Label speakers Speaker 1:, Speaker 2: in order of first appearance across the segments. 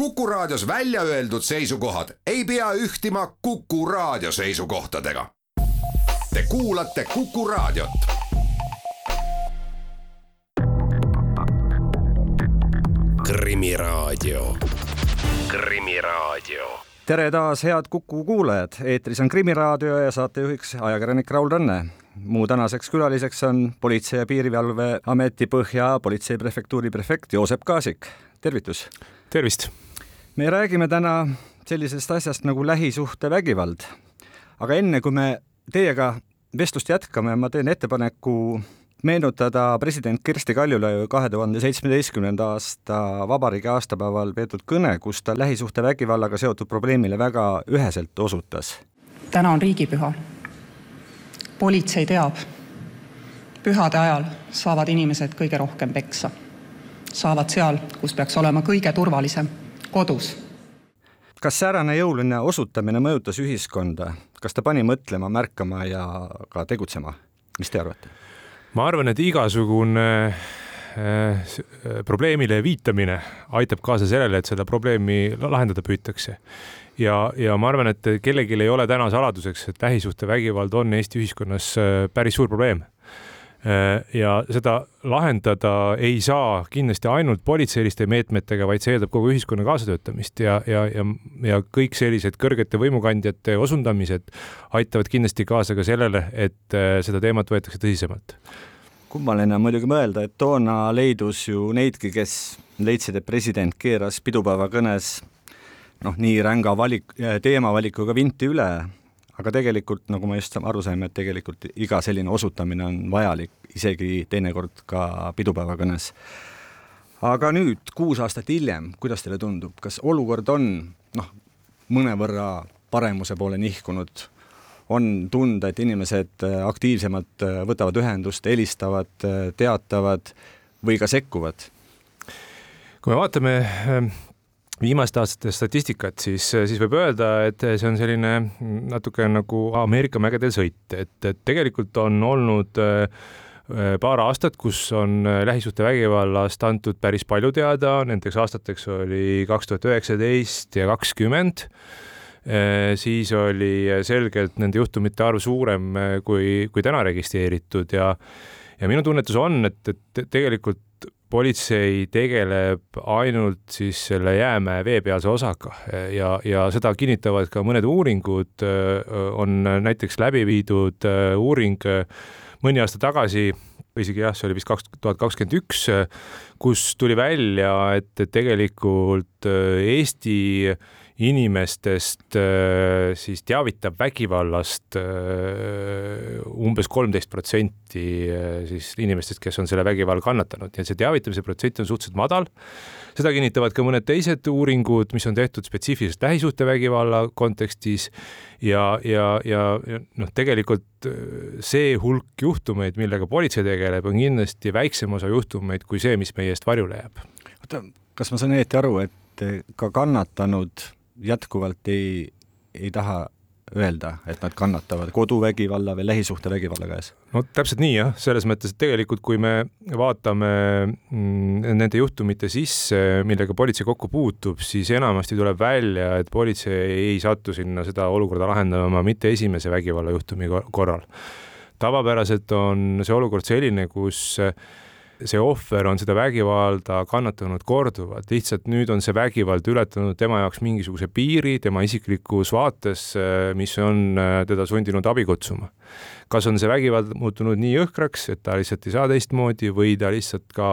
Speaker 1: Kuku Raadios välja öeldud seisukohad ei pea ühtima Kuku Raadio seisukohtadega. Te kuulate Kuku Raadiot.
Speaker 2: krimiraadio, Krimiraadio
Speaker 3: tere taas, head Kuku kuulajad, eetris on Krimiraadio ja saatejuhiks ajakirjanik Raul Ranne. mu tänaseks külaliseks on Politsei- ja Piirivalveameti Põhja politseiprefektuuri prefekt Joosep Kaasik, tervitus!
Speaker 4: tervist!
Speaker 3: Me räägime täna sellisest asjast nagu lähisuhtevägivald. aga enne, kui me teiega vestlust jätkame, ma teen ettepaneku meenutada president Kersti Kaljulaidi kahe tuhande seitsmeteistkümnenda aasta vabariigi aastapäeval peetud kõne, kus ta lähisuhtevägivallaga seotud probleemile väga üheselt osutas.
Speaker 5: täna on riigipüha. politsei teab, pühade ajal saavad inimesed kõige rohkem peksa. saavad seal, kus peaks olema kõige turvalisem, kodus.
Speaker 3: kas säärane jõuline osutamine mõjutas ühiskonda, kas ta pani mõtlema, märkama ja ka tegutsema, mis te arvate?
Speaker 4: ma arvan, et igasugune äh, probleemile viitamine aitab kaasa sellele, et seda probleemi lahendada püütakse. ja, ja ma arvan, et kellelgi ei ole täna saladuseks, et lähisuhtevägivald on Eesti ühiskonnas äh, päris suur probleem ja seda lahendada ei saa kindlasti ainult politseiliste meetmetega, vaid see eeldab kogu ühiskonna kaasatöötamist ja, ja, ja, ja kõik sellised kõrgete võimukandjate osundamised aitavad kindlasti kaasa ka sellele, et seda teemat võetakse tõsisemalt.
Speaker 3: Kummaline on muidugi mõelda, et toona leidus ju neidki, kes leidsid, et president keeras pidupäeva kõnes noh, nii ränga valik, teemavalikuga vinti üle, aga tegelikult, nagu me just aru saime, et tegelikult iga selline osutamine on vajalik, isegi teinekord ka pidupäeva kõnes. aga nüüd, kuus aastat hiljem, kuidas teile tundub, kas olukord on noh, mõnevõrra paremuse poole nihkunud on tunda, et inimesed äh, aktiivsemalt äh, võtavad ühendust, helistavad, äh, teatavad või ka sekkuvad?
Speaker 4: kui me vaatame ähm, viimaste aastate statistikat, siis, siis võib öelda, et see on selline natuke nagu Ameerika mägedel sõit, et, et tegelikult on olnud paar aastat, kus on lähisuhtevägivallast antud päris palju teada, nendeks aastateks oli kaks tuhat üheksateist ja kakskümmend Äh, siis oli selgelt nende juhtumite arv suurem äh, kui, kui täna registreeritud ja ja minu tunnetus on, et, et tegelikult politsei tegeleb ainult siis selle jäämäe veepealse osaga ja, ja seda kinnitavad ka mõned uuringud. on näiteks läbi viidud uuring mõni aasta tagasi, isegi jah, see oli vist kaks tuhat kakskümmend üks, kus tuli välja, et tegelikult Eesti inimestest äh, siis teavitab vägivallast äh, umbes kolmteist protsenti äh, siis inimestest, kes on selle vägivalla kannatanud, nii et see teavitamise protsent on suhteliselt madal. seda kinnitavad ka mõned teised uuringud, mis on tehtud spetsiifiliselt lähisuhtevägivalla kontekstis ja, ja, ja, ja noh, tegelikult see hulk juhtumeid, millega politsei tegeleb, on kindlasti väiksem osa juhtumeid kui see, mis meie eest varjule jääb.
Speaker 3: oota, kas ma saan õieti aru, et ka kannatanud jätkuvalt ei, ei taha öelda, et nad kannatavad koduvägivalla või lähisuhtevägivalla käes?
Speaker 4: no täpselt nii jah, selles mõttes, et tegelikult kui me vaatame mm, nende juhtumite sisse, millega politsei kokku puutub, siis enamasti tuleb välja, et politsei ei sattu sinna seda olukorda lahendama mitte esimese vägivallajuhtumi korral. tavapäraselt on see olukord selline, kus see ohver on seda vägivalda kannatanud korduvalt, lihtsalt nüüd on see vägivald ületanud tema jaoks mingisuguse piiri tema isiklikus vaates, mis on äh, teda sundinud abi kutsuma. kas on see vägivald muutunud nii jõhkraks, et ta lihtsalt ei saa teistmoodi või ta lihtsalt ka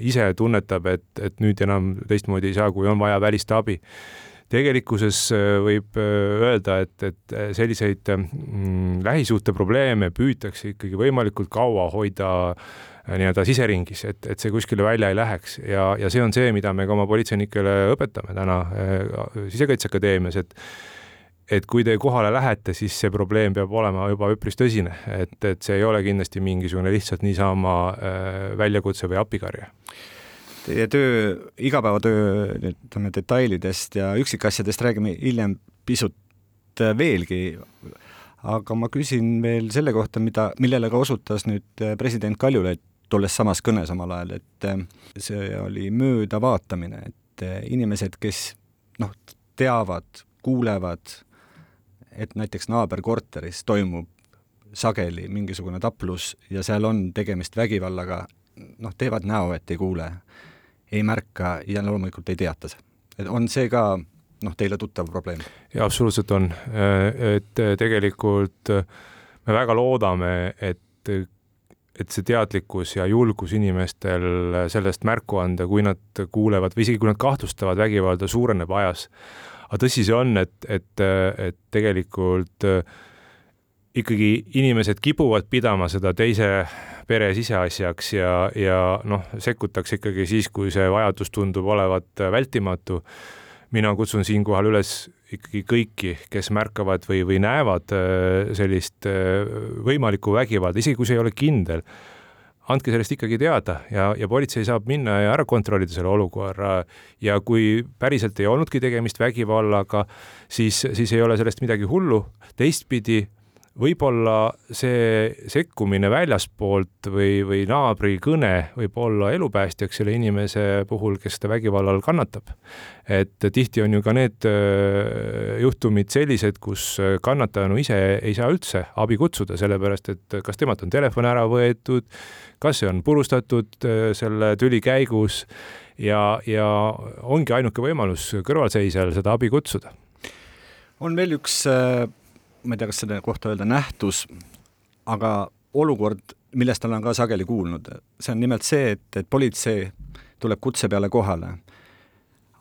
Speaker 4: ise tunnetab, et, et nüüd enam teistmoodi ei saa, kui on vaja välist abi tegelikkuses äh, võib äh, öelda, et, et selliseid mm, lähisuhteprobleeme püütakse ikkagi võimalikult kaua hoida Äh, nii-öelda siseringis, et, et see kuskile välja ei läheks. Ja, ja see on see, mida me ka oma politseinikele õpetame täna äh, Sisekaitseakadeemias, et et kui te kohale lähete, siis see probleem peab olema juba üpris tõsine, et, et see ei ole kindlasti mingisugune lihtsalt niisama äh, väljakutse või appikarje.
Speaker 3: Teie töö, igapäevatöö, ütleme detailidest ja üksikasjadest räägime hiljem pisut veelgi. Aga ma küsin veel selle kohta, mida, millele ka osutas nüüd president Kaljulaid tolles samas kõnes omal ajal, et äh, see oli möödavaatamine, et et inimesed, kes noh, teavad, kuulevad, et näiteks naaberkorteris toimub sageli mingisugune taplus ja seal on tegemist vägivallaga, noh, teevad näo, et ei kuule, ei märka ja loomulikult ei teata. et on see ka noh, teile tuttav probleem?
Speaker 4: jaa, absoluutselt on, et tegelikult me väga loodame, et et see teadlikkus ja julgus inimestel sellest märku anda, kui nad kuulevad või isegi kui nad kahtlustavad vägivalda, suureneb ajas. aga tõsi see on, et, et, et tegelikult äh, ikkagi inimesed kipuvad pidama seda teise pere siseasjaks ja, ja noh, sekkutakse ikkagi siis, kui see vajadus tundub olevat vältimatu. Mina kutsun siinkohal üles ikkagi kõiki, kes märkavad või, või näevad äh, sellist äh, võimalikku vägivalda, isegi kui see ei ole kindel, andke sellest ikkagi teada ja, ja politsei saab minna ja ära kontrollida selle olukorra ja kui päriselt ei olnudki tegemist vägivallaga, siis, siis ei ole sellest midagi hullu. teistpidi võib-olla see sekkumine väljaspoolt või, või naabri kõne võib olla elupäästjaks selle inimese puhul, kes seda vägivalla all kannatab. et tihti on ju ka need äh, juhtumid sellised, kus kannatanu ise ei saa üldse abi kutsuda, sellepärast et kas temalt on telefon ära võetud, kas see on purustatud äh, selle tüli käigus ja, ja ongi ainuke võimalus kõrvalseisjal seda abi kutsuda.
Speaker 3: on veel üks äh ma ei tea, kas selle kohta öelda nähtus, aga olukord, millest olen ka sageli kuulnud, see on nimelt see, et, et politsei tuleb kutse peale kohale,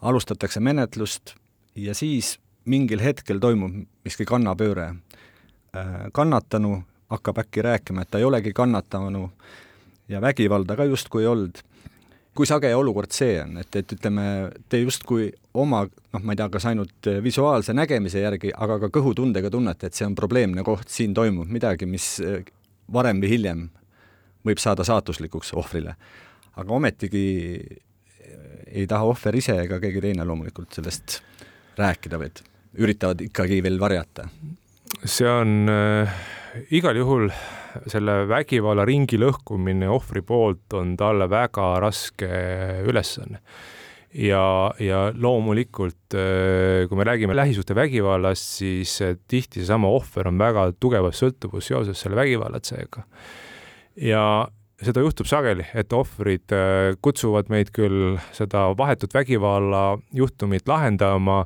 Speaker 3: alustatakse menetlust ja siis mingil hetkel toimub miski kannapööre. Äh, kannatanu hakkab äkki rääkima, et ta ei olegi kannatanu ja vägivalda ka justkui ei olnud kui sage olukord see on, et, et ütleme, te justkui oma, noh, ma ei tea, kas ainult visuaalse nägemise järgi, aga ka kõhutundega tunnete, et see on probleemne koht, siin toimub midagi, mis eh, varem või hiljem võib saada saatuslikuks ohvrile. aga ometigi eh, ei taha ohver ise ega keegi teine loomulikult sellest rääkida, vaid üritavad ikkagi veel varjata.
Speaker 4: see on äh, igal juhul selle vägivalla ringi lõhkumine ohvri poolt on talle väga raske ülesanne ja, ja loomulikult, äh, kui me räägime lähisuhtevägivallast, siis äh, tihti seesama ohver on väga tugevas sõltuvusseoses selle vägivallatsejaga. ja seda juhtub sageli, et ohvrid äh, kutsuvad meid küll seda vahetut vägivallajuhtumit lahendama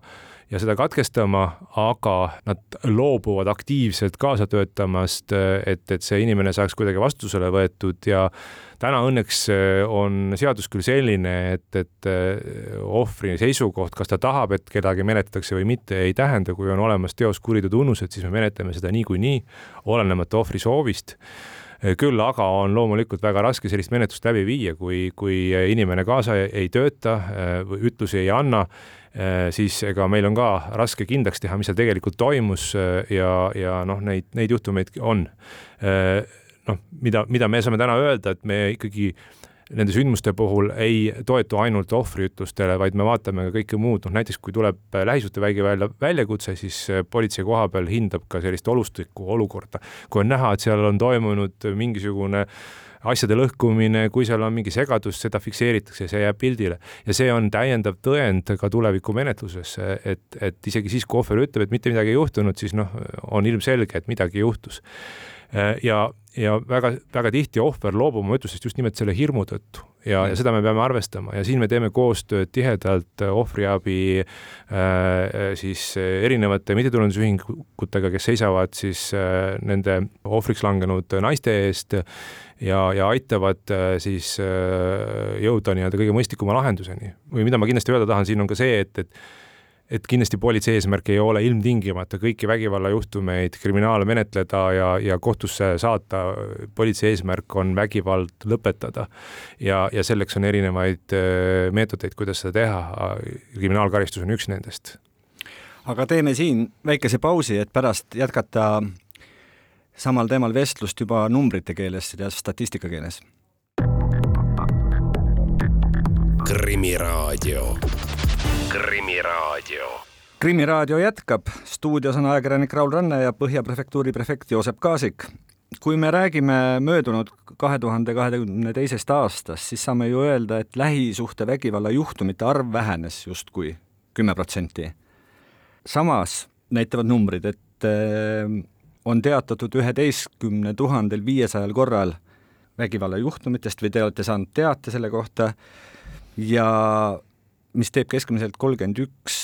Speaker 4: ja seda katkestama, aga nad loobuvad aktiivselt kaasa töötamast, et, et see inimene saaks kuidagi vastutusele võetud ja täna õnneks eh, on seadus küll selline, et, et eh, ohvri seisukoht, kas ta tahab, et kedagi menetletakse või mitte, ei tähenda, kui on olemas teos kuriteo tunnused, siis me menetleme seda niikuinii, olenemata ohvri soovist. Küll aga on loomulikult väga raske sellist menetlust läbi viia, kui, kui inimene kaasa ei tööta, eh, ütlusi ei anna siis ega meil on ka raske kindlaks teha, mis seal tegelikult toimus äh, ja, ja noh, neid, neid juhtumeid on. Äh, noh, mida, mida me saame täna öelda, et me ikkagi nende sündmuste puhul ei toetu ainult ohvriütlustele, vaid me vaatame ka kõike muud, noh näiteks kui tuleb lähisuhtevägivalla väljakutse, siis politsei koha peal hindab ka sellist olustikku olukorda. kui on näha, et seal on toimunud mingisugune äh, asjade lõhkumine, kui seal on mingi segadus, seda fikseeritakse, see jääb pildile. Ja see on täiendav tõend ka tulevikumenetluses, et, et isegi siis, kui ohver ütleb, et mitte midagi ei juhtunud, siis noh, on ilmselge, et midagi juhtus. ja, ja väga-väga tihti ohver loobub oma ütlustest just nimelt selle hirmu tõttu. Ja, ja seda me peame arvestama. Ja siin me teeme koostööd tihedalt ohvriabi äh, siis erinevate mittetulundusühingutega, kes seisavad siis äh, nende ohvriks langenud naiste eest ja, ja aitavad äh, siis äh, jõuda nii-öelda kõige mõistlikuma lahenduseni. või mida ma kindlasti öelda tahan, siin on ka see, et, et et kindlasti politsei eesmärk ei ole ilmtingimata kõiki vägivallajuhtumeid kriminaal menetleda ja, ja kohtusse saata. politsei eesmärk on vägivald lõpetada ja, ja selleks on erinevaid äh, meetodeid, kuidas seda teha. kriminaalkaristus on üks nendest.
Speaker 3: aga teeme siin väikese pausi, et pärast jätkata samal teemal vestlust juba numbrite keeles ja statistika keeles.
Speaker 1: krimiraadio, Krimiraadio.
Speaker 3: krimiraadio jätkab, stuudios on ajakirjanik Raul Ranne ja Põhja prefektuuri prefekt Joosep Kaasik. kui me räägime möödunud kahe tuhande kahekümne teisest aastast, siis saame ju öelda, et lähisuhtevägivalla juhtumite arv vähenes justkui kümme protsenti. samas näitavad numbrid, et on teatatud üheteistkümne tuhandel viiesajal korral vägivallajuhtumitest või te olete saanud teate selle kohta ja mis teeb keskmiselt kolmkümmend üks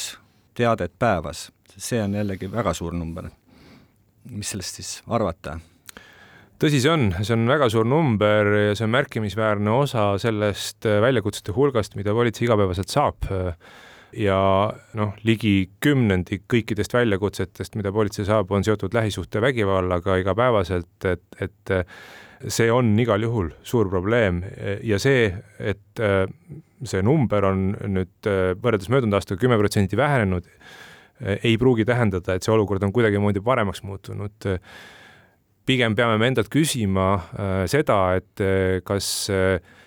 Speaker 3: teadet päevas. see on jällegi väga suur number. mis sellest siis arvata?
Speaker 4: tõsi see on, see on väga suur number ja see on märkimisväärne osa sellest väljakutsete hulgast, mida politsei igapäevaselt saab ja noh, ligi kümnendik kõikidest väljakutsetest, mida politsei saab, on seotud lähisuhtevägivallaga igapäevaselt, et, et see on igal juhul suur probleem ja see, et äh, see number on nüüd äh, võrreldes möödunud aastaga kümme protsenti vähenenud, äh, ei pruugi tähendada, et see olukord on kuidagimoodi paremaks muutunud. pigem peame me endalt küsima seda, et kas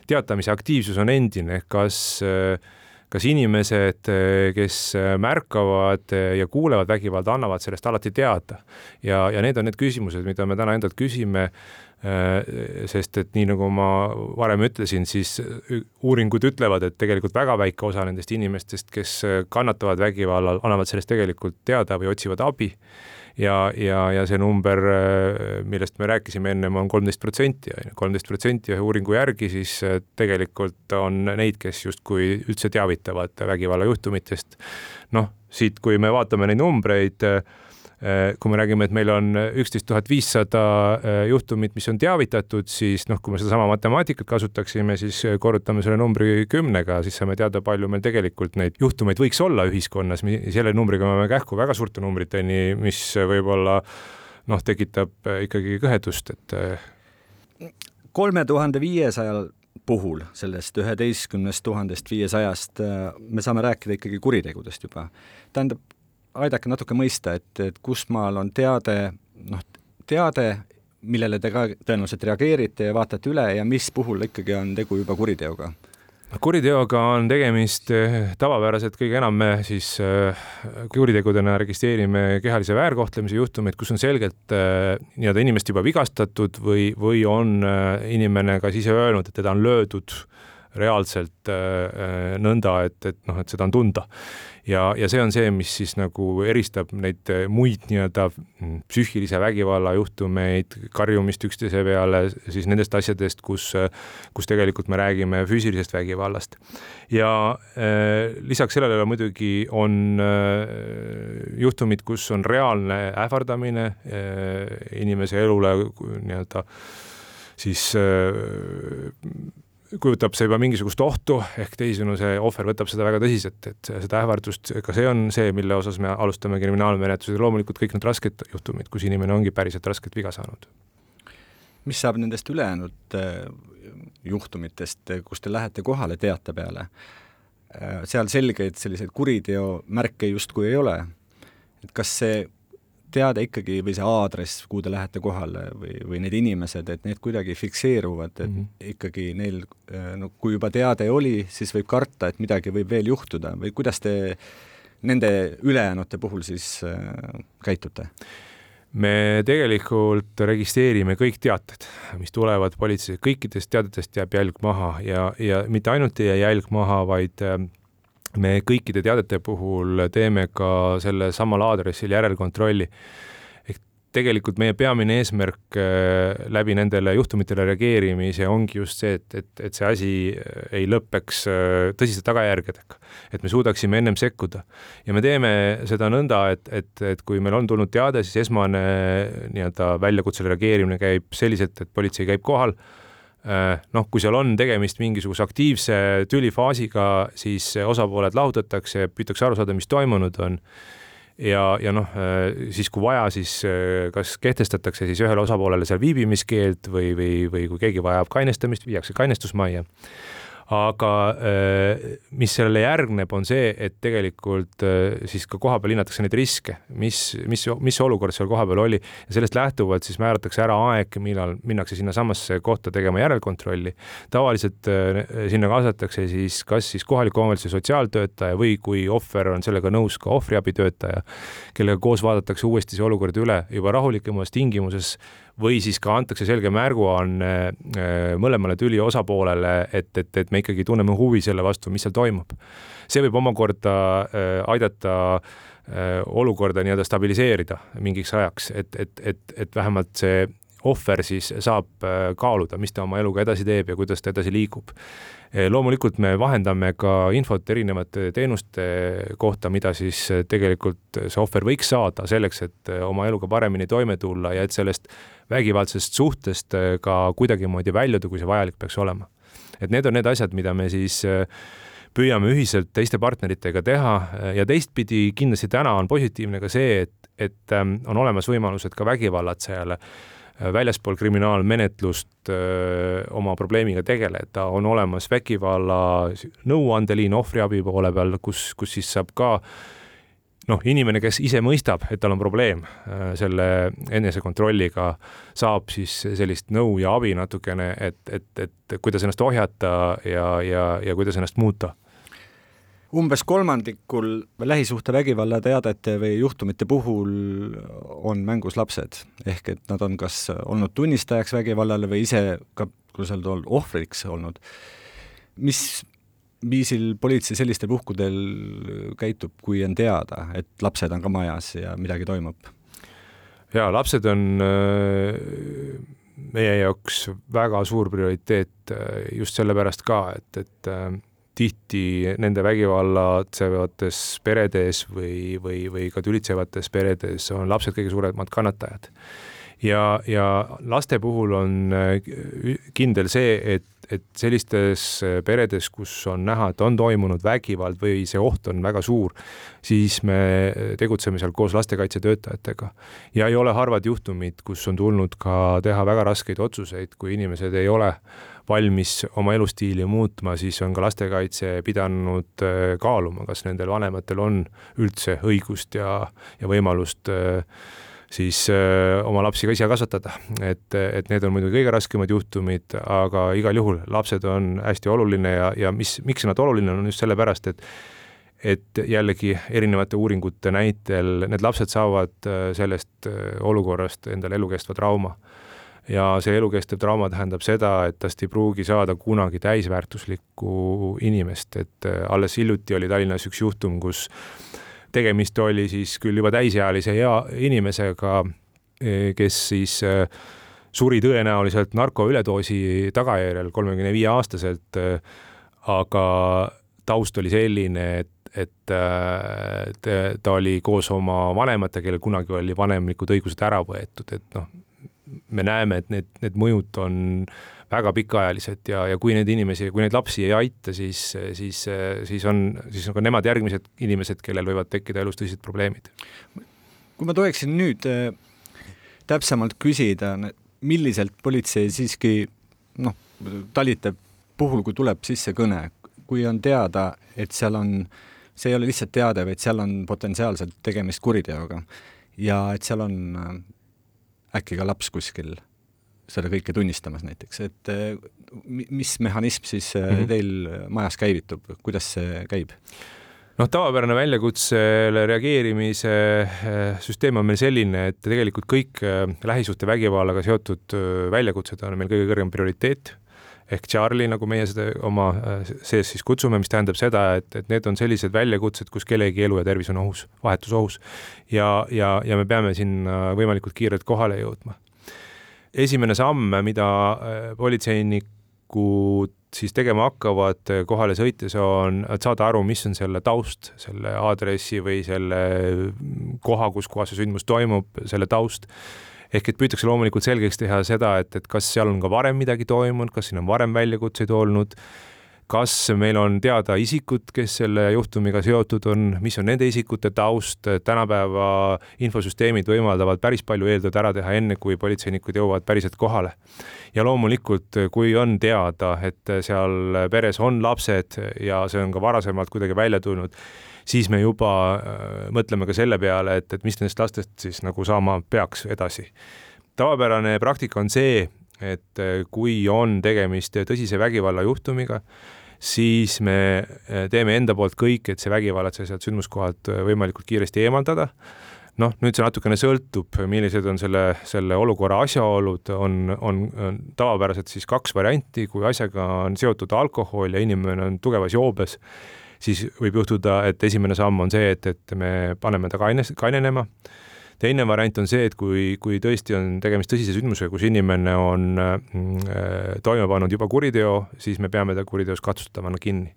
Speaker 4: teatamise aktiivsus on endine, kas kas inimesed, kes märkavad ja kuulevad vägivalda, annavad sellest alati teada. Ja, ja need on need küsimused, mida me täna endalt küsime sest et nii nagu ma varem ütlesin, siis uuringud ütlevad, et tegelikult väga väike osa nendest inimestest, kes kannatavad vägivallal, annavad sellest tegelikult teada või otsivad abi. ja, ja, ja see number, millest me rääkisime ennem, on kolmteist protsenti, on ju, kolmteist protsenti ühe uuringu järgi, siis tegelikult on neid, kes justkui üldse teavitavad vägivallajuhtumitest. noh, siit, kui me vaatame neid numbreid Äh, kui me räägime, et meil on üksteist tuhat viissada äh, juhtumit, mis on teavitatud, siis noh, kui me sedasama matemaatikat kasutaksime, siis äh, korrutame selle numbri kümnega, siis saame teada, palju meil tegelikult neid juhtumeid võiks olla ühiskonnas. selle numbriga me oleme kähku väga suurte numbriteni, mis võib-olla noh, tekitab ikkagi kõhedust, et.
Speaker 3: kolme tuhande viiesajal puhul sellest üheteistkümnest tuhandest viiesajast me saame rääkida ikkagi kuritegudest juba. tähendab, aidake natuke mõista, et, et kusmaal on teade, noh, teade, millele te ka tõenäoliselt reageerite ja vaatate üle ja mis puhul ikkagi on tegu juba kuriteoga?
Speaker 4: kuriteoga on tegemist eh, tavapäraselt kõige enam siis äh, kuritegudena registreerime kehalise väärkohtlemise juhtumeid, kus on selgelt äh, nii-öelda inimest juba vigastatud või, või on inimene kas ise öelnud, et teda on löödud reaalselt nõnda, et, et noh, et seda on tunda ja, ja see on see, mis siis nagu eristab neid eh, muid nii-öelda mm, psüühilise vägivalla juhtumeid, karjumist üksteise peale, siis nendest asjadest, kus, kus tegelikult me räägime füüsilisest vägivallast. ja äh, lisaks sellele muidugi on äh, juhtumid, kus on reaalne ähvardamine äh, inimese elule nii-öelda siis kujutab see juba mingisugust ohtu, ehk teisisõnu, see ohver võtab seda väga tõsiselt, et seda ähvardust, ka see on see, mille osas me alustame kriminaalmenetlusi, loomulikult kõik need rasked juhtumid, kus inimene ongi päriselt rasket viga saanud.
Speaker 3: mis saab nendest ülejäänud äh, juhtumitest, kus te lähete kohale teate peale? Äh, seal selgeid selliseid kuriteo märke justkui ei ole. et kas see teada ikkagi või see aadress, kuhu te lähete kohale või, või need inimesed, et need kuidagi fikseeruvad, et mm -hmm. ikkagi neil, äh, no kui juba teade oli, siis võib karta, et midagi võib veel juhtuda või kuidas te nende ülejäänute puhul siis äh, käitute?
Speaker 4: me tegelikult registreerime kõik teated, mis tulevad politsei, kõikidest teadetest jääb jälg maha ja, ja mitte ainult ei jää jälg maha, vaid äh, me kõikide teadete puhul teeme ka sellel samal aadressil järelkontrolli. ehk tegelikult meie peamine eesmärk äh, läbi nendele juhtumitele reageerimise ongi just see, et, et, et see asi äh, ei lõpeks äh, tõsiste tagajärgedega. et me suudaksime ennem sekkuda. ja me teeme seda nõnda, et, et, et kui meil on tulnud teade, siis esmane nii-öelda väljakutsele reageerimine käib selliselt, et politsei käib kohal noh, kui seal on tegemist mingisuguse aktiivse tülifaasiga, siis osapooled lahutatakse, püütakse aru saada, mis toimunud on. ja, ja noh, äh, siis kui vaja, siis äh, kas kehtestatakse siis ühele osapoolele seal viibimiskeeld või, või, või kui keegi vajab kainestamist, viiakse kainestusmajja aga äh, mis sellele järgneb, on see, et tegelikult äh, siis ka kohapeal hinnatakse neid riske, mis, mis, mis olukord seal kohapeal oli ja sellest lähtuvalt siis määratakse ära aeg, millal minnakse sinnasamasse kohta tegema järelkontrolli. tavaliselt äh, sinna kaasatakse siis kas siis kohaliku omavalitsuse sotsiaaltöötaja või kui ohver on sellega nõus, ka ohvriabitöötaja, kellega koos vaadatakse uuesti see olukord üle juba rahulikemas tingimuses või siis ka antakse selge märguanne äh, mõlemale tüli osapoolele, et, et, et me ikkagi tunneme huvi selle vastu, mis seal toimub. see võib omakorda äh, aidata äh, olukorda nii-öelda stabiliseerida mingiks ajaks, et, et, et, et vähemalt see ohver siis saab kaaluda, mis ta oma eluga edasi teeb ja kuidas ta edasi liigub Eh, loomulikult me vahendame ka infot erinevate teenuste kohta, mida siis tegelikult see ohver võiks saada selleks, et oma eluga paremini toime tulla ja et sellest vägivaldsest suhtest ka kuidagimoodi väljuda, kui see vajalik peaks olema. et need on need asjad, mida me siis püüame ühiselt teiste partneritega teha ja teistpidi kindlasti täna on positiivne ka see, et, et on olemas võimalused ka vägivallatsejale väljaspool kriminaalmenetlust öö, oma probleemiga tegeleda, on olemas vägivalla nõuandeliin ohvriabi poole peal, kus, kus siis saab ka noh, inimene, kes ise mõistab, et tal on probleem selle enesekontrolliga, saab siis sellist nõu ja abi natukene, et, et, et kuidas ennast ohjata ja, ja, ja kuidas ennast muuta
Speaker 3: umbes kolmandikul lähisuhtevägivalla teadete või juhtumite puhul on mängus lapsed, ehk et nad on kas olnud tunnistajaks vägivallale või ise ka, kuidas öelda, ohvriks olnud. mis viisil politsei sellistel puhkudel käitub, kui on teada, et lapsed on ka majas ja midagi toimub?
Speaker 4: jaa, lapsed on äh, meie jaoks väga suur prioriteet äh, just sellepärast ka, et, et äh, tihti nende vägivallatsevates peredes või, või, või ka tülitsevates peredes on lapsed kõige suuremad kannatajad. Ja, ja laste puhul on äh, kindel see, et, et sellistes peredes, kus on näha, et on toimunud vägivald või see oht on väga suur, siis me tegutseme seal koos lastekaitsetöötajatega. ja ei ole harvad juhtumid, kus on tulnud ka teha väga raskeid otsuseid, kui inimesed ei ole valmis oma elustiili muutma, siis on ka lastekaitse pidanud äh, kaaluma, kas nendel vanematel on üldse õigust ja, ja võimalust äh, siis äh, oma lapsi ka ise kasvatada. et, et need on muidugi kõige raskemad juhtumid, aga igal juhul lapsed on hästi oluline ja, ja mis, miks nad oluline on just sellepärast, et et jällegi erinevate uuringute näitel need lapsed saavad sellest olukorrast endale elukestva trauma ja see elukestev trauma tähendab seda, et tast ei pruugi saada kunagi täisväärtuslikku inimest, et äh, alles hiljuti oli Tallinnas üks juhtum, kus tegemist oli siis küll juba täisealise hea inimesega, äh, kes siis äh, suri tõenäoliselt narkoüledoosi tagajärjel kolmekümne viie aastaselt, aga taust oli selline, et et ta oli koos oma vanematega, kellel kunagi oli vanemlikud õigused ära võetud, et noh, me näeme, et need, need mõjud on väga pikaajalised ja, ja kui neid inimesi, kui neid lapsi ei aita, siis, siis, siis on, siis on ka nemad järgmised inimesed, kellel võivad tekkida elus tõsised probleemid.
Speaker 3: kui ma tohiksin nüüd äh, täpsemalt küsida, milliselt politsei siiski noh, talitab puhul, kui tuleb sisse kõne, kui on teada, et seal on, see ei ole lihtsalt teade, vaid seal on potentsiaalselt tegemist kuriteoga ja et seal on äkki ka laps kuskil seda kõike tunnistamas näiteks, et eh, mis mehhanism siis mm -hmm. teil majas käivitub, kuidas see käib?
Speaker 4: noh, tavapärane väljakutsele reageerimise eh, süsteem on meil selline, et tegelikult kõik lähisuhtevägivallaga seotud väljakutsed on meil kõige kõrgem prioriteet ehk Charlie, nagu meie seda oma sees siis kutsume, mis tähendab seda, et, et need on sellised väljakutsed, kus kellegi elu ja tervis on ohus, vahetus ohus. ja, ja, ja me peame sinna võimalikult kiirelt kohale jõudma. Esimene samm, mida politseinikud siis tegema hakkavad kohale sõites, on, saada aru, mis on selle taust, selle aadressi või selle koha, kus kohas see sündmus toimub, selle taust. Ehk et püütakse loomulikult selgeks teha seda, et, et kas seal on ka varem midagi toimunud, kas siin on varem väljakutseid olnud, kas meil on teada isikud, kes selle juhtumiga seotud on, mis on nende isikute taust, tänapäeva infosüsteemid võimaldavad päris palju eeltööd ära teha, enne kui politseinikud jõuavad päriselt kohale. ja loomulikult, kui on teada, et seal peres on lapsed ja see on ka varasemalt kuidagi välja tulnud, siis me juba äh, mõtleme ka selle peale, et, et mis nendest lastest siis nagu saama peaks edasi. tavapärane praktika on see, et kui on tegemist tõsise vägivallajuhtumiga, siis me äh, teeme enda poolt kõik, et see vägivallatseja sealt sündmuskohalt äh, võimalikult kiiresti eemaldada. noh, nüüd see natukene sõltub, millised on selle, selle olukorra asjaolud, on, on, on tavapäraselt siis kaks varianti, kui asjaga on seotud alkohol ja inimene on tugevas joobes, siis võib juhtuda, et esimene samm on see, et, et me paneme ta kaines, kainenema teine variant on see, et kui, kui tõesti on tegemist tõsise sündmusega, kus inimene on äh, toime pannud juba kuriteo, siis me peame ta kuriteos katsustavana kinni.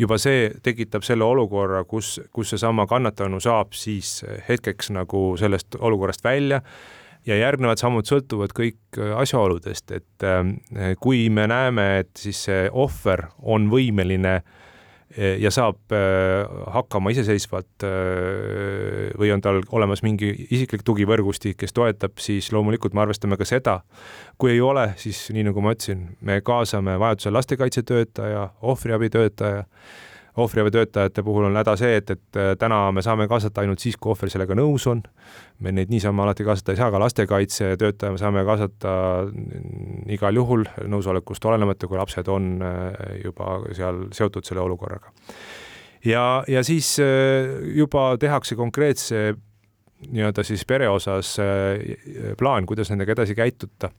Speaker 4: juba see tekitab selle olukorra, kus, kus seesama kannatanu saab siis hetkeks nagu sellest olukorrast välja ja järgnevad sammud sõltuvad kõik asjaoludest, et äh, kui me näeme, et siis see ohver on võimeline äh, ja saab äh, hakkama iseseisvalt äh, või on tal olemas mingi isiklik tugivõrgustik, kes toetab, siis loomulikult me arvestame ka seda. kui ei ole, siis nii nagu ma ütlesin, me kaasame vajadusel lastekaitsetöötaja, ohvriabitöötaja ohvriabitöötajate puhul on häda see, et, et äh, täna me saame kaasata ainult siis, kui ohver sellega nõus on. me neid niisama alati kaasata ei saa, ka lastekaitsetöötaja me saame kaasata igal juhul nõusolekust olenemata, kui lapsed on äh, juba seal seotud selle olukorraga. ja, ja siis äh, juba tehakse konkreetse nii-öelda siis pere osas plaan, kuidas nendega edasi käituda.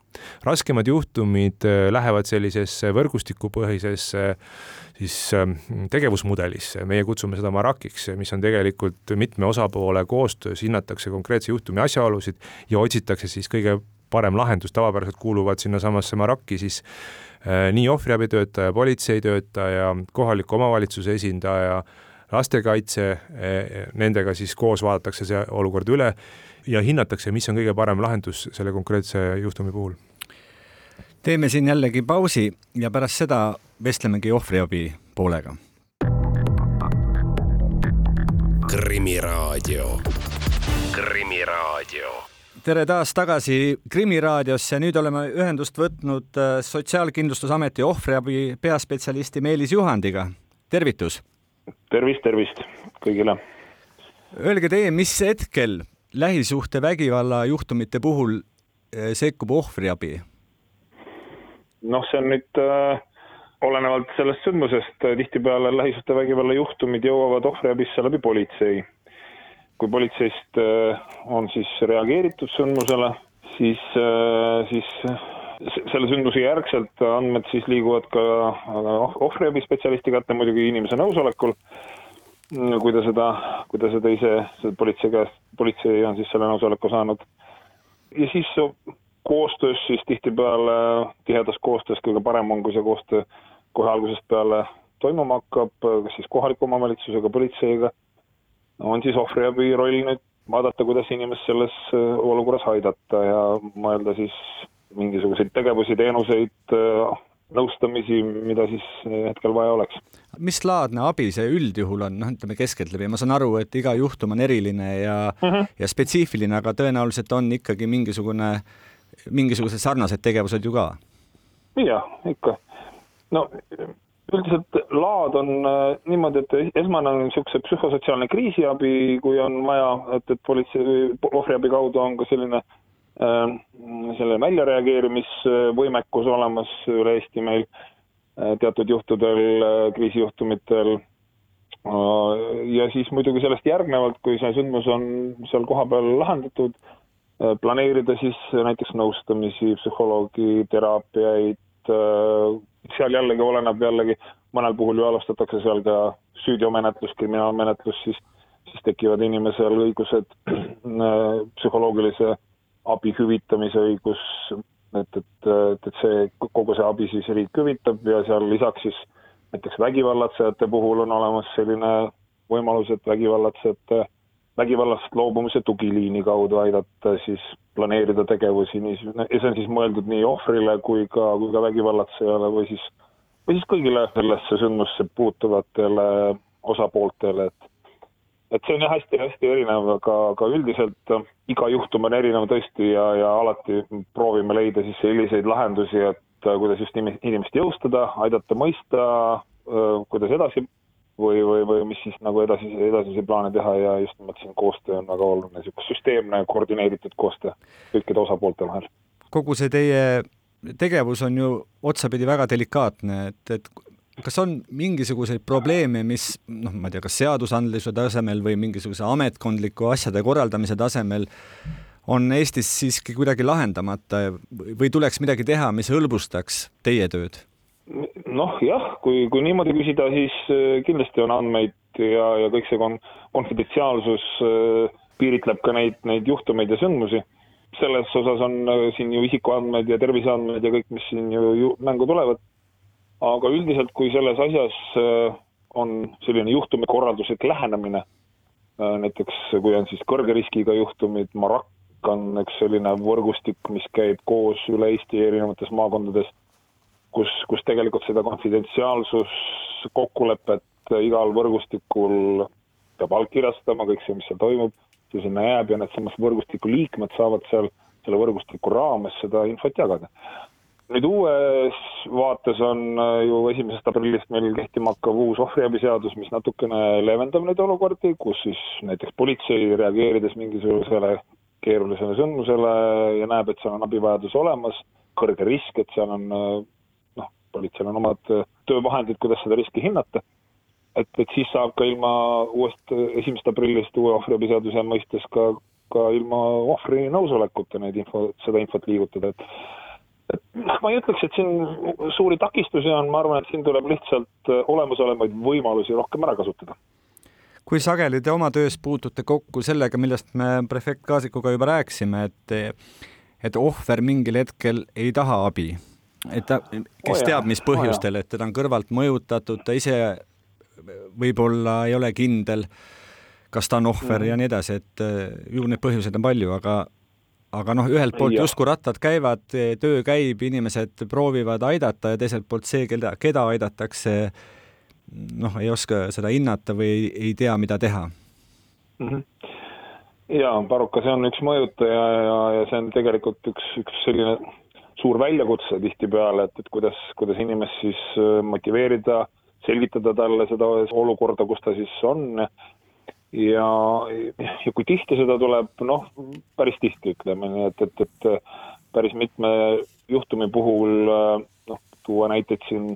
Speaker 4: raskemad juhtumid lähevad sellisesse võrgustikupõhisesse siis ähm, tegevusmudelisse, meie kutsume seda Marakiks, mis on tegelikult mitme osapoole koostöös, hinnatakse konkreetse juhtumi asjaolusid ja otsitakse siis kõige parem lahendus, tavapäraselt kuuluvad sinnasamasse Maraki siis äh, nii ohvriabitöötaja, politseitöötaja, kohaliku omavalitsuse esindaja, lastekaitse, äh, nendega siis koos vaadatakse see olukord üle ja hinnatakse, mis on kõige parem lahendus selle konkreetse juhtumi puhul
Speaker 3: teeme siin jällegi pausi ja pärast seda vestlemegi ohvriabi poolega.
Speaker 1: krimiraadio, Krimiraadio
Speaker 3: tere taas tagasi Krimiraadiosse, nüüd oleme ühendust võtnud äh, Sotsiaalkindlustusameti ohvriabi peaspetsialisti Meelis Juhandiga. tervitus!
Speaker 2: Tervist, tervist kõigile!
Speaker 3: Öelge teie, mis hetkel lähisuhtevägivalla juhtumite puhul äh, sekkub ohvriabi?
Speaker 2: noh, see on nüüd äh, olenevalt sellest sündmusest äh,, tihtipeale lähisuhtevägivalla juhtumid jõuavad ohvriabisse läbi politsei. kui politseist äh, on siis reageeritud sündmusele, siis äh,, siis selle sündmuse järgselt andmed siis liiguvad ka äh, ohvriabispetsialisti kätte muidugi inimese nõusolekul, kui ta seda, kui ta seda ise, seda politsei käest, politsei on siis selle nõusoleku saanud. ja siis koostöös siis tihtipeale, tihedas koostöös kõige parem on, kui see koostöö kohe algusest peale toimuma hakkab, kas siis kohaliku omavalitsusega, politseiga, on siis ohvriabi roll nüüd vaadata, kuidas inimest selles äh, olukorras aidata ja mõelda siis mingisuguseid tegevusi, teenuseid, äh, nõustamisi, mida siis hetkel vaja oleks.
Speaker 3: mis laadne abi see üldjuhul on, noh, ütleme keskeltläbi, ma saan aru, et iga juhtum on eriline ja mm, -hmm. ja spetsiifiline, aga tõenäoliselt on ikkagi mingisugune äh, mingisugused sarnased tegevused ju ka?
Speaker 2: jah, ikka. no üldiselt laad on äh, niimoodi, et esmane on niisuguse psühhosotsiaalne kriisiabi, kui on vaja, et, et politsei, ohvriabi kaudu on ka selline äh, selle väljareageerimisvõimekus olemas üle Eesti meil äh, teatud juhtudel äh,, kriisijuhtumitel äh,. ja siis muidugi sellest järgnevalt, kui see sündmus on seal kohapeal lahendatud äh,, Äh, planeerida siis näiteks nõustamisi, psühholoogi, teraapiaid, äh, seal jällegi oleneb jällegi, mõnel puhul ju alustatakse seal ka süüteomenetlus, kriminaalmenetlus, siis, siis tekivad inimesel õigused, äh, psühholoogilise abi hüvitamise õigus, et, et, et, see, kogu see abi siis riik hüvitab ja seal lisaks siis näiteks vägivallatsejate puhul on olemas selline võimalus, et vägivallatsejate vägivallast loobumise tugiliini kaudu aidata siis planeerida tegevusi, nii, ja see on siis mõeldud nii ohvrile kui ka, kui ka vägivallatsejale või siis, või siis kõigile sellesse sündmusse puutuvatele osapooltele, et et see on jah hästi-hästi erinev, aga, aga üldiselt äh, iga juhtum on erinev tõesti ja, ja alati proovime leida siis selliseid lahendusi, et äh, kuidas just inimest jõustada, aidata mõista, äh, kuidas edasi või, või, või mis siis nagu edasi, edasisi plaane teha ja just nimelt siin koostöö on väga oluline, niisugune süsteemne koordineeritud koostöö kõikide osapoolte vahel.
Speaker 3: kogu see teie tegevus on ju otsapidi väga delikaatne, et, et kas on mingisuguseid probleeme, mis noh, ma ei tea, kas seadusandluse tasemel või mingisuguse ametkondliku asjade korraldamise tasemel on Eestis siiski kuidagi lahendamata või tuleks midagi teha, mis hõlbustaks teie tööd?
Speaker 2: noh jah, kui, kui niimoodi küsida, siis äh, kindlasti on andmeid ja, ja kõik see kon-, konfidentsiaalsus äh, piiritleb ka neid, neid juhtumeid ja sündmusi. selles osas on äh, siin ju isikuandmed ja terviseandmed ja kõik, mis siin ju, ju mängu tulevad aga üldiselt, kui selles asjas äh, on selline juhtumikorralduslik lähenemine, äh, näiteks kui on siis kõrge riskiga juhtumid, Marak on üks selline võrgustik, mis käib koos üle Eesti erinevates maakondades, kus, kus tegelikult seda konfidentsiaalsus, kokkulepet igal võrgustikul peab allkirjastama, kõik see, mis seal toimub, see sinna jääb ja needsamad võrgustiku liikmed saavad seal selle võrgustiku raames seda infot jagada nüüd uues vaates on äh, ju esimesest aprillist meil kehtima hakkav uus ohvriabiseadus, mis natukene leevendab neid olukordi, kus siis näiteks politsei reageerides mingisugusele keerulisele sündmusele ja näeb, et seal on abivajadus olemas, kõrge risk, et seal on äh, noh, politseil on omad äh, töövahendid, kuidas seda riski hinnata, et, et siis saab ka ilma uuest esimesest aprillist uue ohvriabiseaduse mõistes ka, ka ilma ohvri nõusolekuta neid info, seda infot liigutada, et noh, ma ei ütleks, et siin suuri takistusi on, ma arvan, et siin tuleb lihtsalt äh, olemasolevaid võimalusi rohkem ära kasutada.
Speaker 3: kui sageli te oma töös puutute kokku sellega, millest me prefekt Kaasikuga juba rääkisime, et et ohver mingil hetkel ei taha abi, et ta, kes oh teab, mis põhjustel oh, et teda on kõrvalt mõjutatud, ta ise võib-olla ei ole kindel, kas ta on ohver mm. ja nii edasi, et äh, ju neid põhjuseid on palju, aga aga noh, ühelt poolt justkui rattad käivad, töö käib, inimesed proovivad aidata ja teiselt poolt see, keda, keda aidatakse, noh, ei oska seda hinnata või ei, ei tea, mida teha
Speaker 2: mm. -hmm jaa, Baruka, see on üks mõjutaja ja, ja see on tegelikult üks, üks selline suur väljakutse tihtipeale, et, et kuidas, kuidas inimest siis äh, motiveerida, selgitada talle seda olukorda, kus ta siis on ja, ja kui tihti seda tuleb, noh, päris tihti ütleme nii, et, et, et päris mitme juhtumi puhul noh, tuua näiteid siin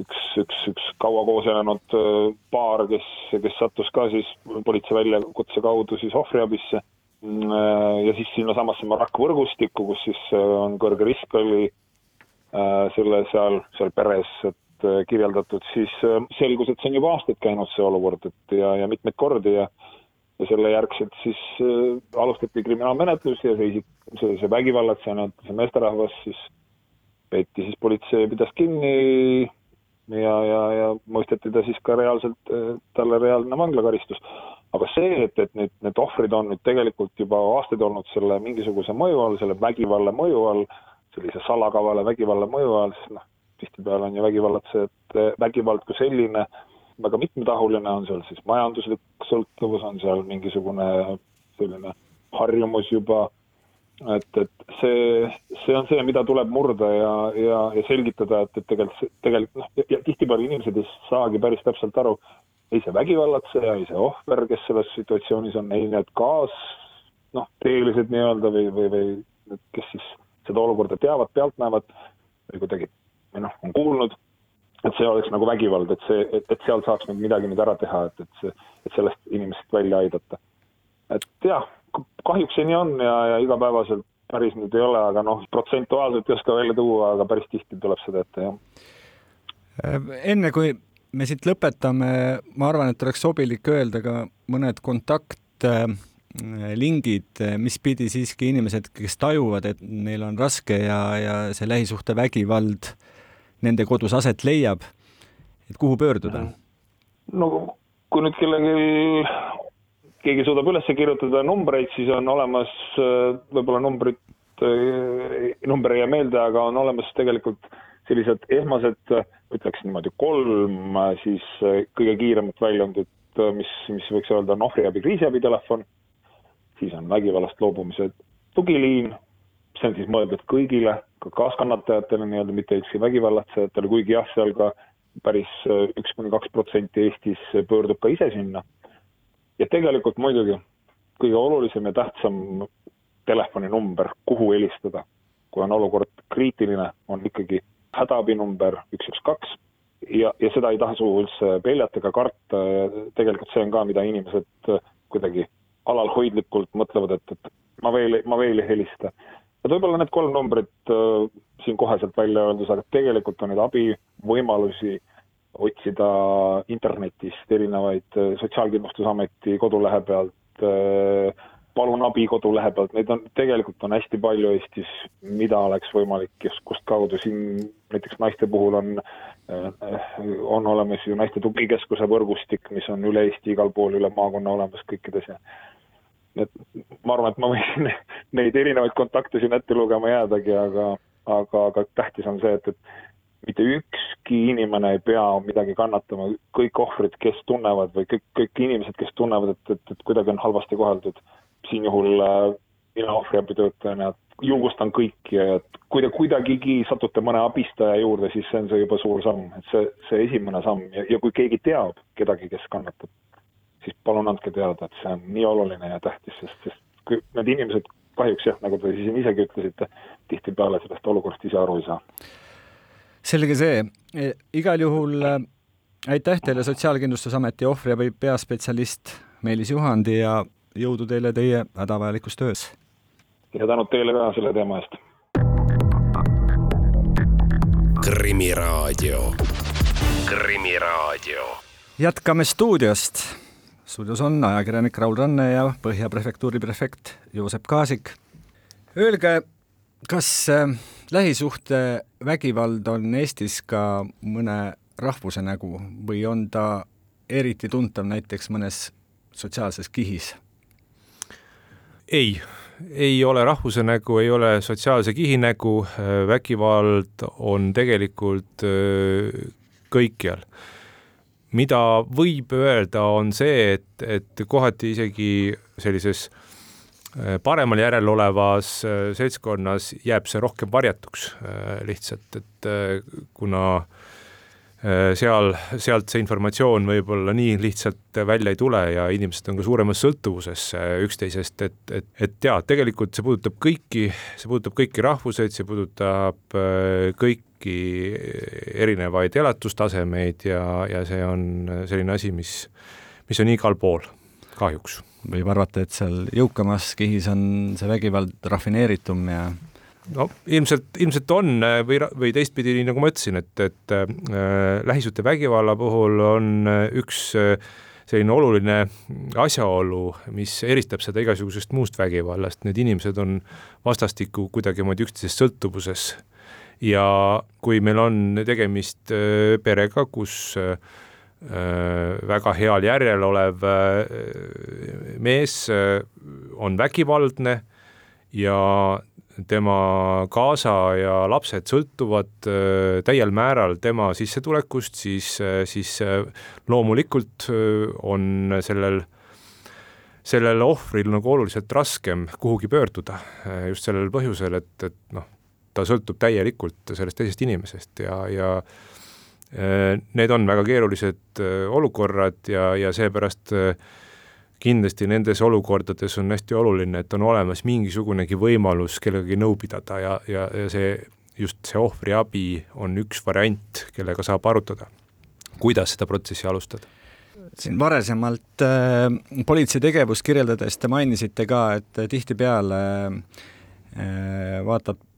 Speaker 2: üks, üks, üks kaua koos elanud äh, paar, kes, kes sattus ka siis politsei väljakutse kaudu siis ohvriabisse äh, ja siis sinnasamasse Marak võrgustikku, kus siis äh, on kõrge risk oli selle seal, seal peres, et Äh, kirjeldatud, siis äh, selgus, et see on juba aastaid käinud, see olukord, et ja, ja mitmeid kordi ja ja selle järgselt siis äh, alustati kriminaalmenetlus ja see isik, see, see vägivallatseja, see meesterahvas siis peeti siis, politsei pidas kinni ja, ja, ja mõisteti ta siis ka reaalselt, talle reaalne vanglakaristus. aga see, et, et nüüd need ohvrid on nüüd tegelikult juba aastaid olnud selle mingisuguse mõju all, selle vägivalla mõju all, sellise salakavala vägivalla mõju all, siis noh, tihtipeale on ju vägivallatsejate vägivald kui selline väga mitmetahuline, on seal siis majanduslik sõltuvus, on seal mingisugune selline harjumus juba, et, et see, see on see, mida tuleb murda ja, ja, ja selgitada, et, et tegelikult, tegelikult noh, ja tihtipeale inimesed ei saagi päris täpselt aru, ei see vägivallatseja, ei see ohver, kes selles situatsioonis on, ei need kaas, noh, teelised nii-öelda või, või, või kes siis seda olukorda teavad, pealt näevad või kuidagi või noh, on kuulnud, et see oleks nagu vägivald, et see, et, et seal saaks nagu midagi nüüd ära teha, et, et see, et sellest inimesest välja aidata. et jah, kahjuks see nii on ja, ja igapäevaselt päris nüüd ei ole, aga noh, protsentuaalselt ei oska välja tuua, aga päris tihti tuleb seda ette, jah.
Speaker 3: enne kui me siit lõpetame, ma arvan, et oleks sobilik öelda ka mõned kontakt lingid, mis pidi siiski inimesed, kes tajuvad, et neil on raske ja, ja see lähisuhtevägivald äh, nende kodus aset leiab, et kuhu pöörduda?
Speaker 2: no kui nüüd kellelgi, keegi suudab üles kirjutada numbreid, siis on olemas võib-olla numbrid, number ei jää meelde, aga on olemas tegelikult sellised esmased, ütleks niimoodi kolm siis kõige kiiremat väljundit, mis, mis võiks öelda on ohvriabi kriisiabitelefon, siis on vägivallast loobumise tugiliin, see on siis mõeldud kõigile, ka kaaskannatajatele nii-öelda, mitte üksi vägivallatsejatele, kuigi jah, seal ka päris üks kuni kaks protsenti Eestis pöördub ka ise sinna. ja tegelikult muidugi kõige olulisem ja tähtsam telefoninumber, kuhu helistada, kui on olukord kriitiline, on ikkagi hädaabinumber üks, üks, kaks ja, ja seda ei tasu üldse peljata ega karta tegelikult see on ka, mida inimesed kuidagi alalhoidlikult mõtlevad, et, et ma veel, ma veel ei helista. Et võib-olla need kolm numbrit äh, siin koheselt välja öeldus, aga tegelikult on neid abivõimalusi otsida internetist erinevaid äh, Sotsiaalkindlustusameti kodulehe pealt äh,, palun abi kodulehe pealt, neid on, tegelikult on hästi palju Eestis, mida oleks võimalik just kust kaudu, siin näiteks naiste puhul on, äh, on olemas ju naiste tugikeskuse võrgustik, mis on üle Eesti igal pool, üle maakonna olemas kõikides ja et ma arvan, et ma võiksin neid erinevaid kontakte siin ette lugema jäädagi, aga, aga, aga tähtis on see, et, et mitte ükski inimene ei pea midagi kannatama, kõik ohvrid, kes tunnevad või kõik, kõik inimesed, kes tunnevad, et, et, et kuidagi on halvasti koheldud siin juhul äh, mina ohvriabitöötajana julgustan kõiki, et kui te kuidagigi satute mõne abistaja juurde, siis see on see juba suur samm, et see, see esimene samm. Ja, ja kui keegi teab kedagi, kes kannatab, siis palun andke teada, et see on nii oluline ja tähtis, sest, sest kui need inimesed kahjuks jah, nagu te siin isegi ütlesite, tihtipeale sellest olukorrast ise aru ei saa.
Speaker 3: selge see, e, igal juhul äh, aitäh teile, Sotsiaalkindlustusameti ohvriabi peaspetsialist Meelis Juhandi ja jõudu teile teie hädavajalikus töös!
Speaker 2: ja tänud teile ka selle teema eest!
Speaker 1: krimiraadio, Krimiraadio.
Speaker 3: jätkame stuudiost. Stuudios on ajakirjanik Raul Ranne ja Põhja prefektuuri prefekt Joosep Kaasik. Öelge, kas äh, lähisuhtevägivald on Eestis ka mõne rahvuse nägu või on ta eriti tuntav näiteks mõnes sotsiaalses kihis?
Speaker 4: ei, ei ole rahvuse nägu, ei ole sotsiaalse kihi nägu, vägivald on tegelikult äh, kõikjal. Mida võib öelda, on see, et, et kohati isegi sellises äh, paremal järel olevas äh, seltskonnas jääb see rohkem varjatuks lihtsalt, et kuna äh, Äh, seal, sealt see informatsioon võib-olla nii lihtsalt välja ei tule ja inimesed on ka suuremas sõltuvuses äh, üksteisest, et, et, et jaa, tegelikult see puudutab kõiki, see puudutab kõiki rahvuseid, see puudutab äh, kõiki erinevaid elatustasemeid ja, ja see on selline asi, mis, mis on igal pool, kahjuks.
Speaker 3: võib arvata, et seal jõukamas kihis on see vägivald rafineeritum ja
Speaker 4: no ilmselt, ilmselt on äh, või, või teistpidi, nii nagu ma ütlesin, et, et äh, lähisuhtevägivalla puhul on äh, üks äh, selline oluline asjaolu, mis eristab seda igasugusest muust vägivallast, need inimesed on vastastikku kuidagimoodi üksteisest sõltuvuses. Ja kui meil on tegemist äh, perega, kus äh, väga heal järjel olev äh, mees äh, on vägivaldne ja tema kaasa ja lapsed sõltuvad äh, täiel määral tema sissetulekust, siis, äh, siis äh, loomulikult on sellel, sellel ohvril nagu oluliselt raskem kuhugi pöörduda just sellel põhjusel, et, et noh, ta sõltub täielikult sellest teisest inimesest ja, ja need on väga keerulised olukorrad ja, ja seepärast äh, kindlasti nendes olukordades on hästi oluline, et on olemas mingisugunegi võimalus kellegagi nõu pidada ja, ja, ja see, just see ohvriabi on üks variant, kellega saab arutada, kuidas seda protsessi alustada?
Speaker 3: Siin varasemalt äh, politsei tegevust kirjeldades te mainisite ka, et tihtipeale äh, vaatab äh,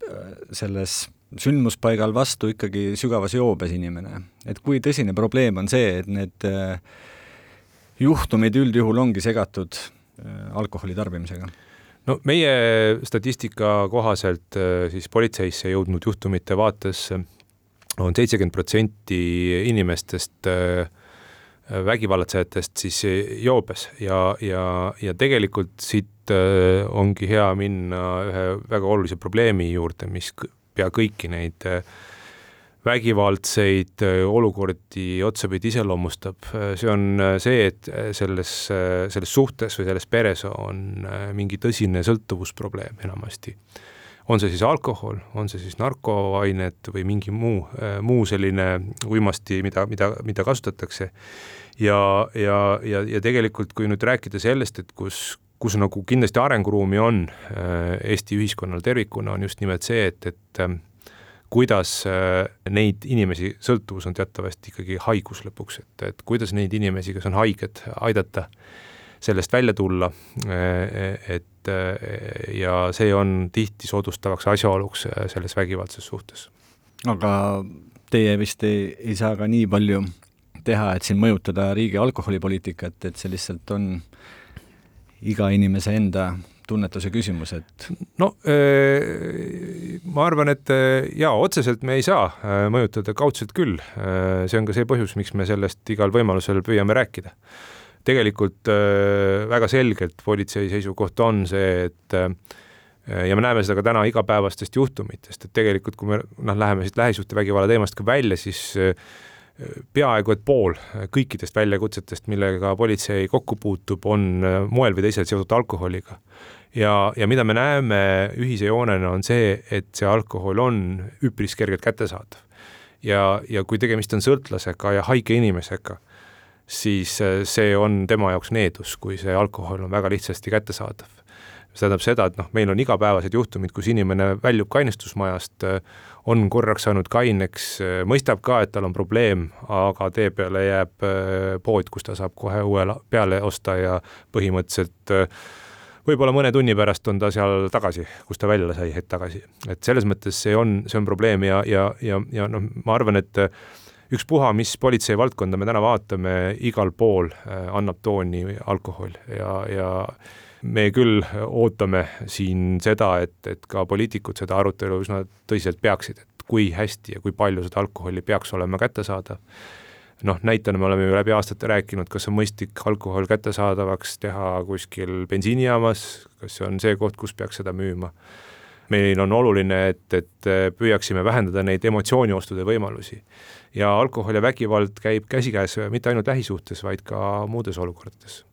Speaker 3: selles sündmuspaigal vastu ikkagi sügavas joobes inimene. et kui tõsine probleem on see, et need äh, juhtumid üldjuhul ongi segatud äh, alkoholi tarbimisega?
Speaker 4: no meie statistika kohaselt äh, siis politseisse jõudnud juhtumite vaates on seitsekümmend protsenti inimestest äh, vägivallatsejatest siis joobes ja, ja, ja tegelikult siit ongi hea minna ühe väga olulise probleemi juurde, mis pea kõiki neid vägivaldseid olukordi otsapidi iseloomustab, see on see, et selles, selles suhtes või selles peres on mingi tõsine sõltuvusprobleem enamasti. on see siis alkohol, on see siis narkoained või mingi muu, muu selline uimasti, mida, mida, mida kasutatakse ja, ja, ja, ja tegelikult, kui nüüd rääkida sellest, et kus, kus nagu kindlasti arenguruumi on Eesti ühiskonnal tervikuna, on just nimelt see, et, et kuidas äh, neid inimesi, sõltuvus on teatavasti ikkagi haigus lõpuks, et, et kuidas neid inimesi, kes on haiged, aidata sellest välja tulla, äh, et äh, ja see on tihti soodustavaks asjaoluks selles vägivaldses suhtes.
Speaker 3: aga teie vist ei, ei saa ka nii palju teha, et siin mõjutada riigi alkoholipoliitikat, et see lihtsalt on iga inimese enda tunnetuse küsimus, et
Speaker 4: no ma arvan, et jaa, otseselt me ei saa mõjutada, kaudselt küll. see on ka see põhjus, miks me sellest igal võimalusel püüame rääkida. tegelikult väga selgelt politsei seisukoht on see, et ja me näeme seda ka täna igapäevastest juhtumitest, et tegelikult kui me noh, läheme siit lähisuhtevägivalla teemast ka välja, siis peaaegu et pool kõikidest väljakutsetest, millega politsei kokku puutub, on moel või teisel seotud alkoholiga ja, ja mida me näeme ühise joonena, on see, et see alkohol on üpris kergelt kättesaadav. ja, ja kui tegemist on sõltlasega ja haige inimesega, siis äh, see on tema jaoks needus, kui see alkohol on väga lihtsasti kättesaadav. see tähendab seda, et noh, meil on igapäevased juhtumid, kus inimene väljub kainestusmajast, äh, on korraks saanud kaineks, äh, mõistab ka, et tal on probleem, aga tee peale jääb pood, kus ta saab kohe uue peale osta ja põhimõtteliselt äh, võib-olla mõne tunni pärast on ta seal tagasi, kus ta välja sai hetk tagasi. et selles mõttes see on, see on probleem ja, ja, ja, ja noh, ma arvan, et ükspuha, mis politsei valdkonda me täna vaatame, igal pool äh, annab tooni alkohol ja, ja me küll ootame siin seda, et, et ka poliitikud seda arutelu üsna tõsiselt peaksid, et kui hästi ja kui palju seda alkoholi peaks olema kättesaadav noh, näitena me oleme ju läbi aastate rääkinud, kas on mõistlik alkohol kättesaadavaks teha kuskil bensiinijaamas, kas see on see koht, kus peaks seda müüma. meil on oluline, et, et püüaksime vähendada neid emotsiooniostude võimalusi. ja alkohol ja vägivald käib käsikäes mitte ainult lähisuhtes, vaid ka muudes olukordades.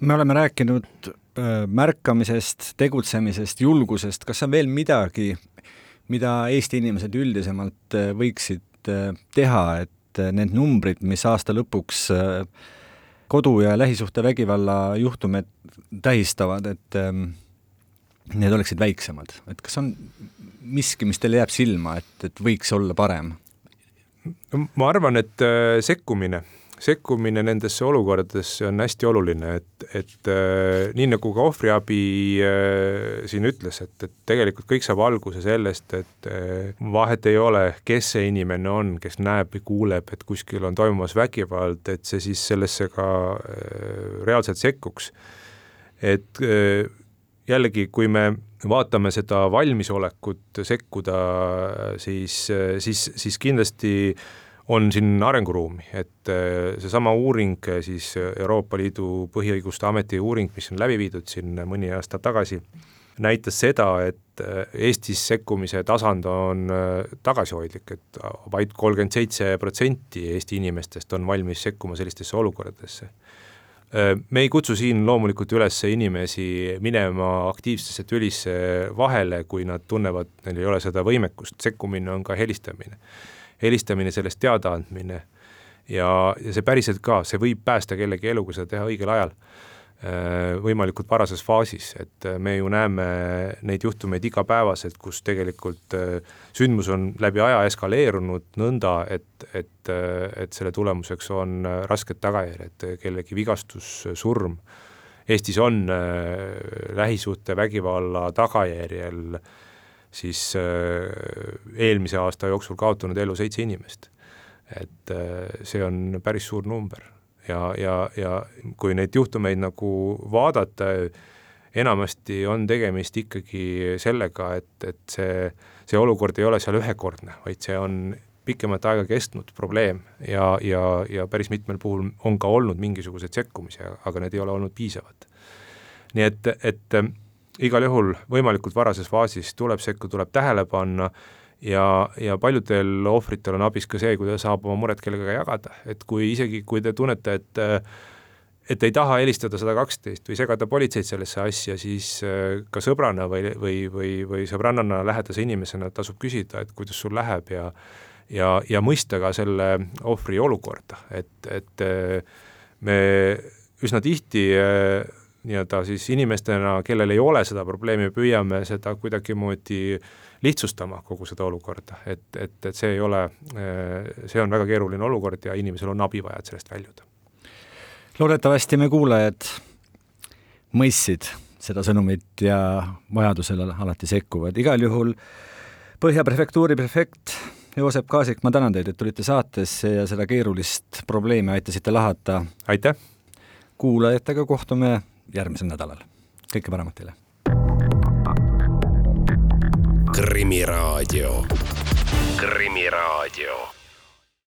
Speaker 3: Me oleme rääkinud äh, märkamisest, tegutsemisest, julgusest, kas on veel midagi, mida Eesti inimesed üldisemalt äh, võiksid Äh, teha, et need numbrid, mis aasta lõpuks kodu- ja lähisuhtevägivalla juhtumid tähistavad, et ähm, need oleksid väiksemad, et kas on miski, mis teile jääb silma, et, et võiks olla parem?
Speaker 4: ma arvan, et sekkumine sekkumine nendesse olukordadesse on hästi oluline, et, et äh, nii nagu ka ohvriabi äh, siin ütles, et, et tegelikult kõik saab alguse sellest, et äh, vahet ei ole, kes see inimene on, kes näeb või kuuleb, et kuskil on toimumas vägivald, et see siis sellesse ka äh, reaalselt sekkuks. et äh, jällegi, kui me vaatame seda valmisolekut sekkuda, siis, siis, siis kindlasti äh, on siin arenguruumi, et äh, seesama uuring äh, siis Euroopa Liidu põhiõiguste ameti uuring, mis on läbi viidud siin mõni aasta tagasi, näitas seda, et äh, Eestis sekkumise tasand on tagasihoidlik, et vaid kolmkümmend seitse protsenti Eesti inimestest on valmis sekkuma sellistesse olukordadesse. Me ei kutsu siin loomulikult üles inimesi minema aktiivsesse tülisse vahele, kui nad tunnevad, neil ei ole seda võimekust, sekkumine on ka helistamine helistamine, sellest teadaandmine ja, ja see päriselt ka, see võib päästa kellegi elu, kui seda teha õigel ajal, äh, võimalikult varases faasis, et äh, me ju näeme neid juhtumeid igapäevaselt, kus tegelikult äh, sündmus on läbi aja eskaleerunud nõnda, et, et, et selle tulemuseks on rasked tagajärjed, kellegi vigastus, surm. Eestis on lähisuhtevägivalla tagajärjel äh, siis äh, eelmise aasta jooksul kaotanud elu seitse inimest. et äh, see on päris suur number ja, ja, ja kui neid juhtumeid nagu vaadata, enamasti on tegemist ikkagi sellega, et, et see, see olukord ei ole seal ühekordne, vaid see on pikemat aega kestnud probleem ja, ja, ja päris mitmel puhul on ka olnud mingisuguseid sekkumisi, aga need ei ole olnud piisavad. nii et, et igal juhul võimalikult varases faasis tuleb sekkuda, tuleb tähele panna ja, ja paljudel ohvritel on abis ka see, kui ta saab oma muret kellegagi jagada, et kui isegi, kui te tunnete, et et ei taha helistada sada kaksteist või segada politseid sellesse asja, siis ka sõbrana või, või, või, või sõbrannana, lähedase inimesena tasub küsida, et kuidas sul läheb ja ja, ja mõista ka selle ohvri olukorda, et, et me üsna tihti nii-öelda siis inimestena, kellel ei ole seda probleemi, püüame seda kuidagimoodi lihtsustama, kogu seda olukorda, et, et, et see ei ole, see on väga keeruline olukord ja inimesel on abi vaja, et sellest väljuda.
Speaker 3: loodetavasti me kuulajad mõistsid seda sõnumit ja vajadusel alati sekkuvad, igal juhul Põhja prefektuuri prefekt Joosep Kaasik, ma tänan teid, et tulite saatesse ja seda keerulist probleemi aitasite lahata.
Speaker 4: aitäh!
Speaker 3: kuulajatega kohtume järgmisel nädalal. kõike paremat teile!
Speaker 1: krimiraadio, Krimiraadio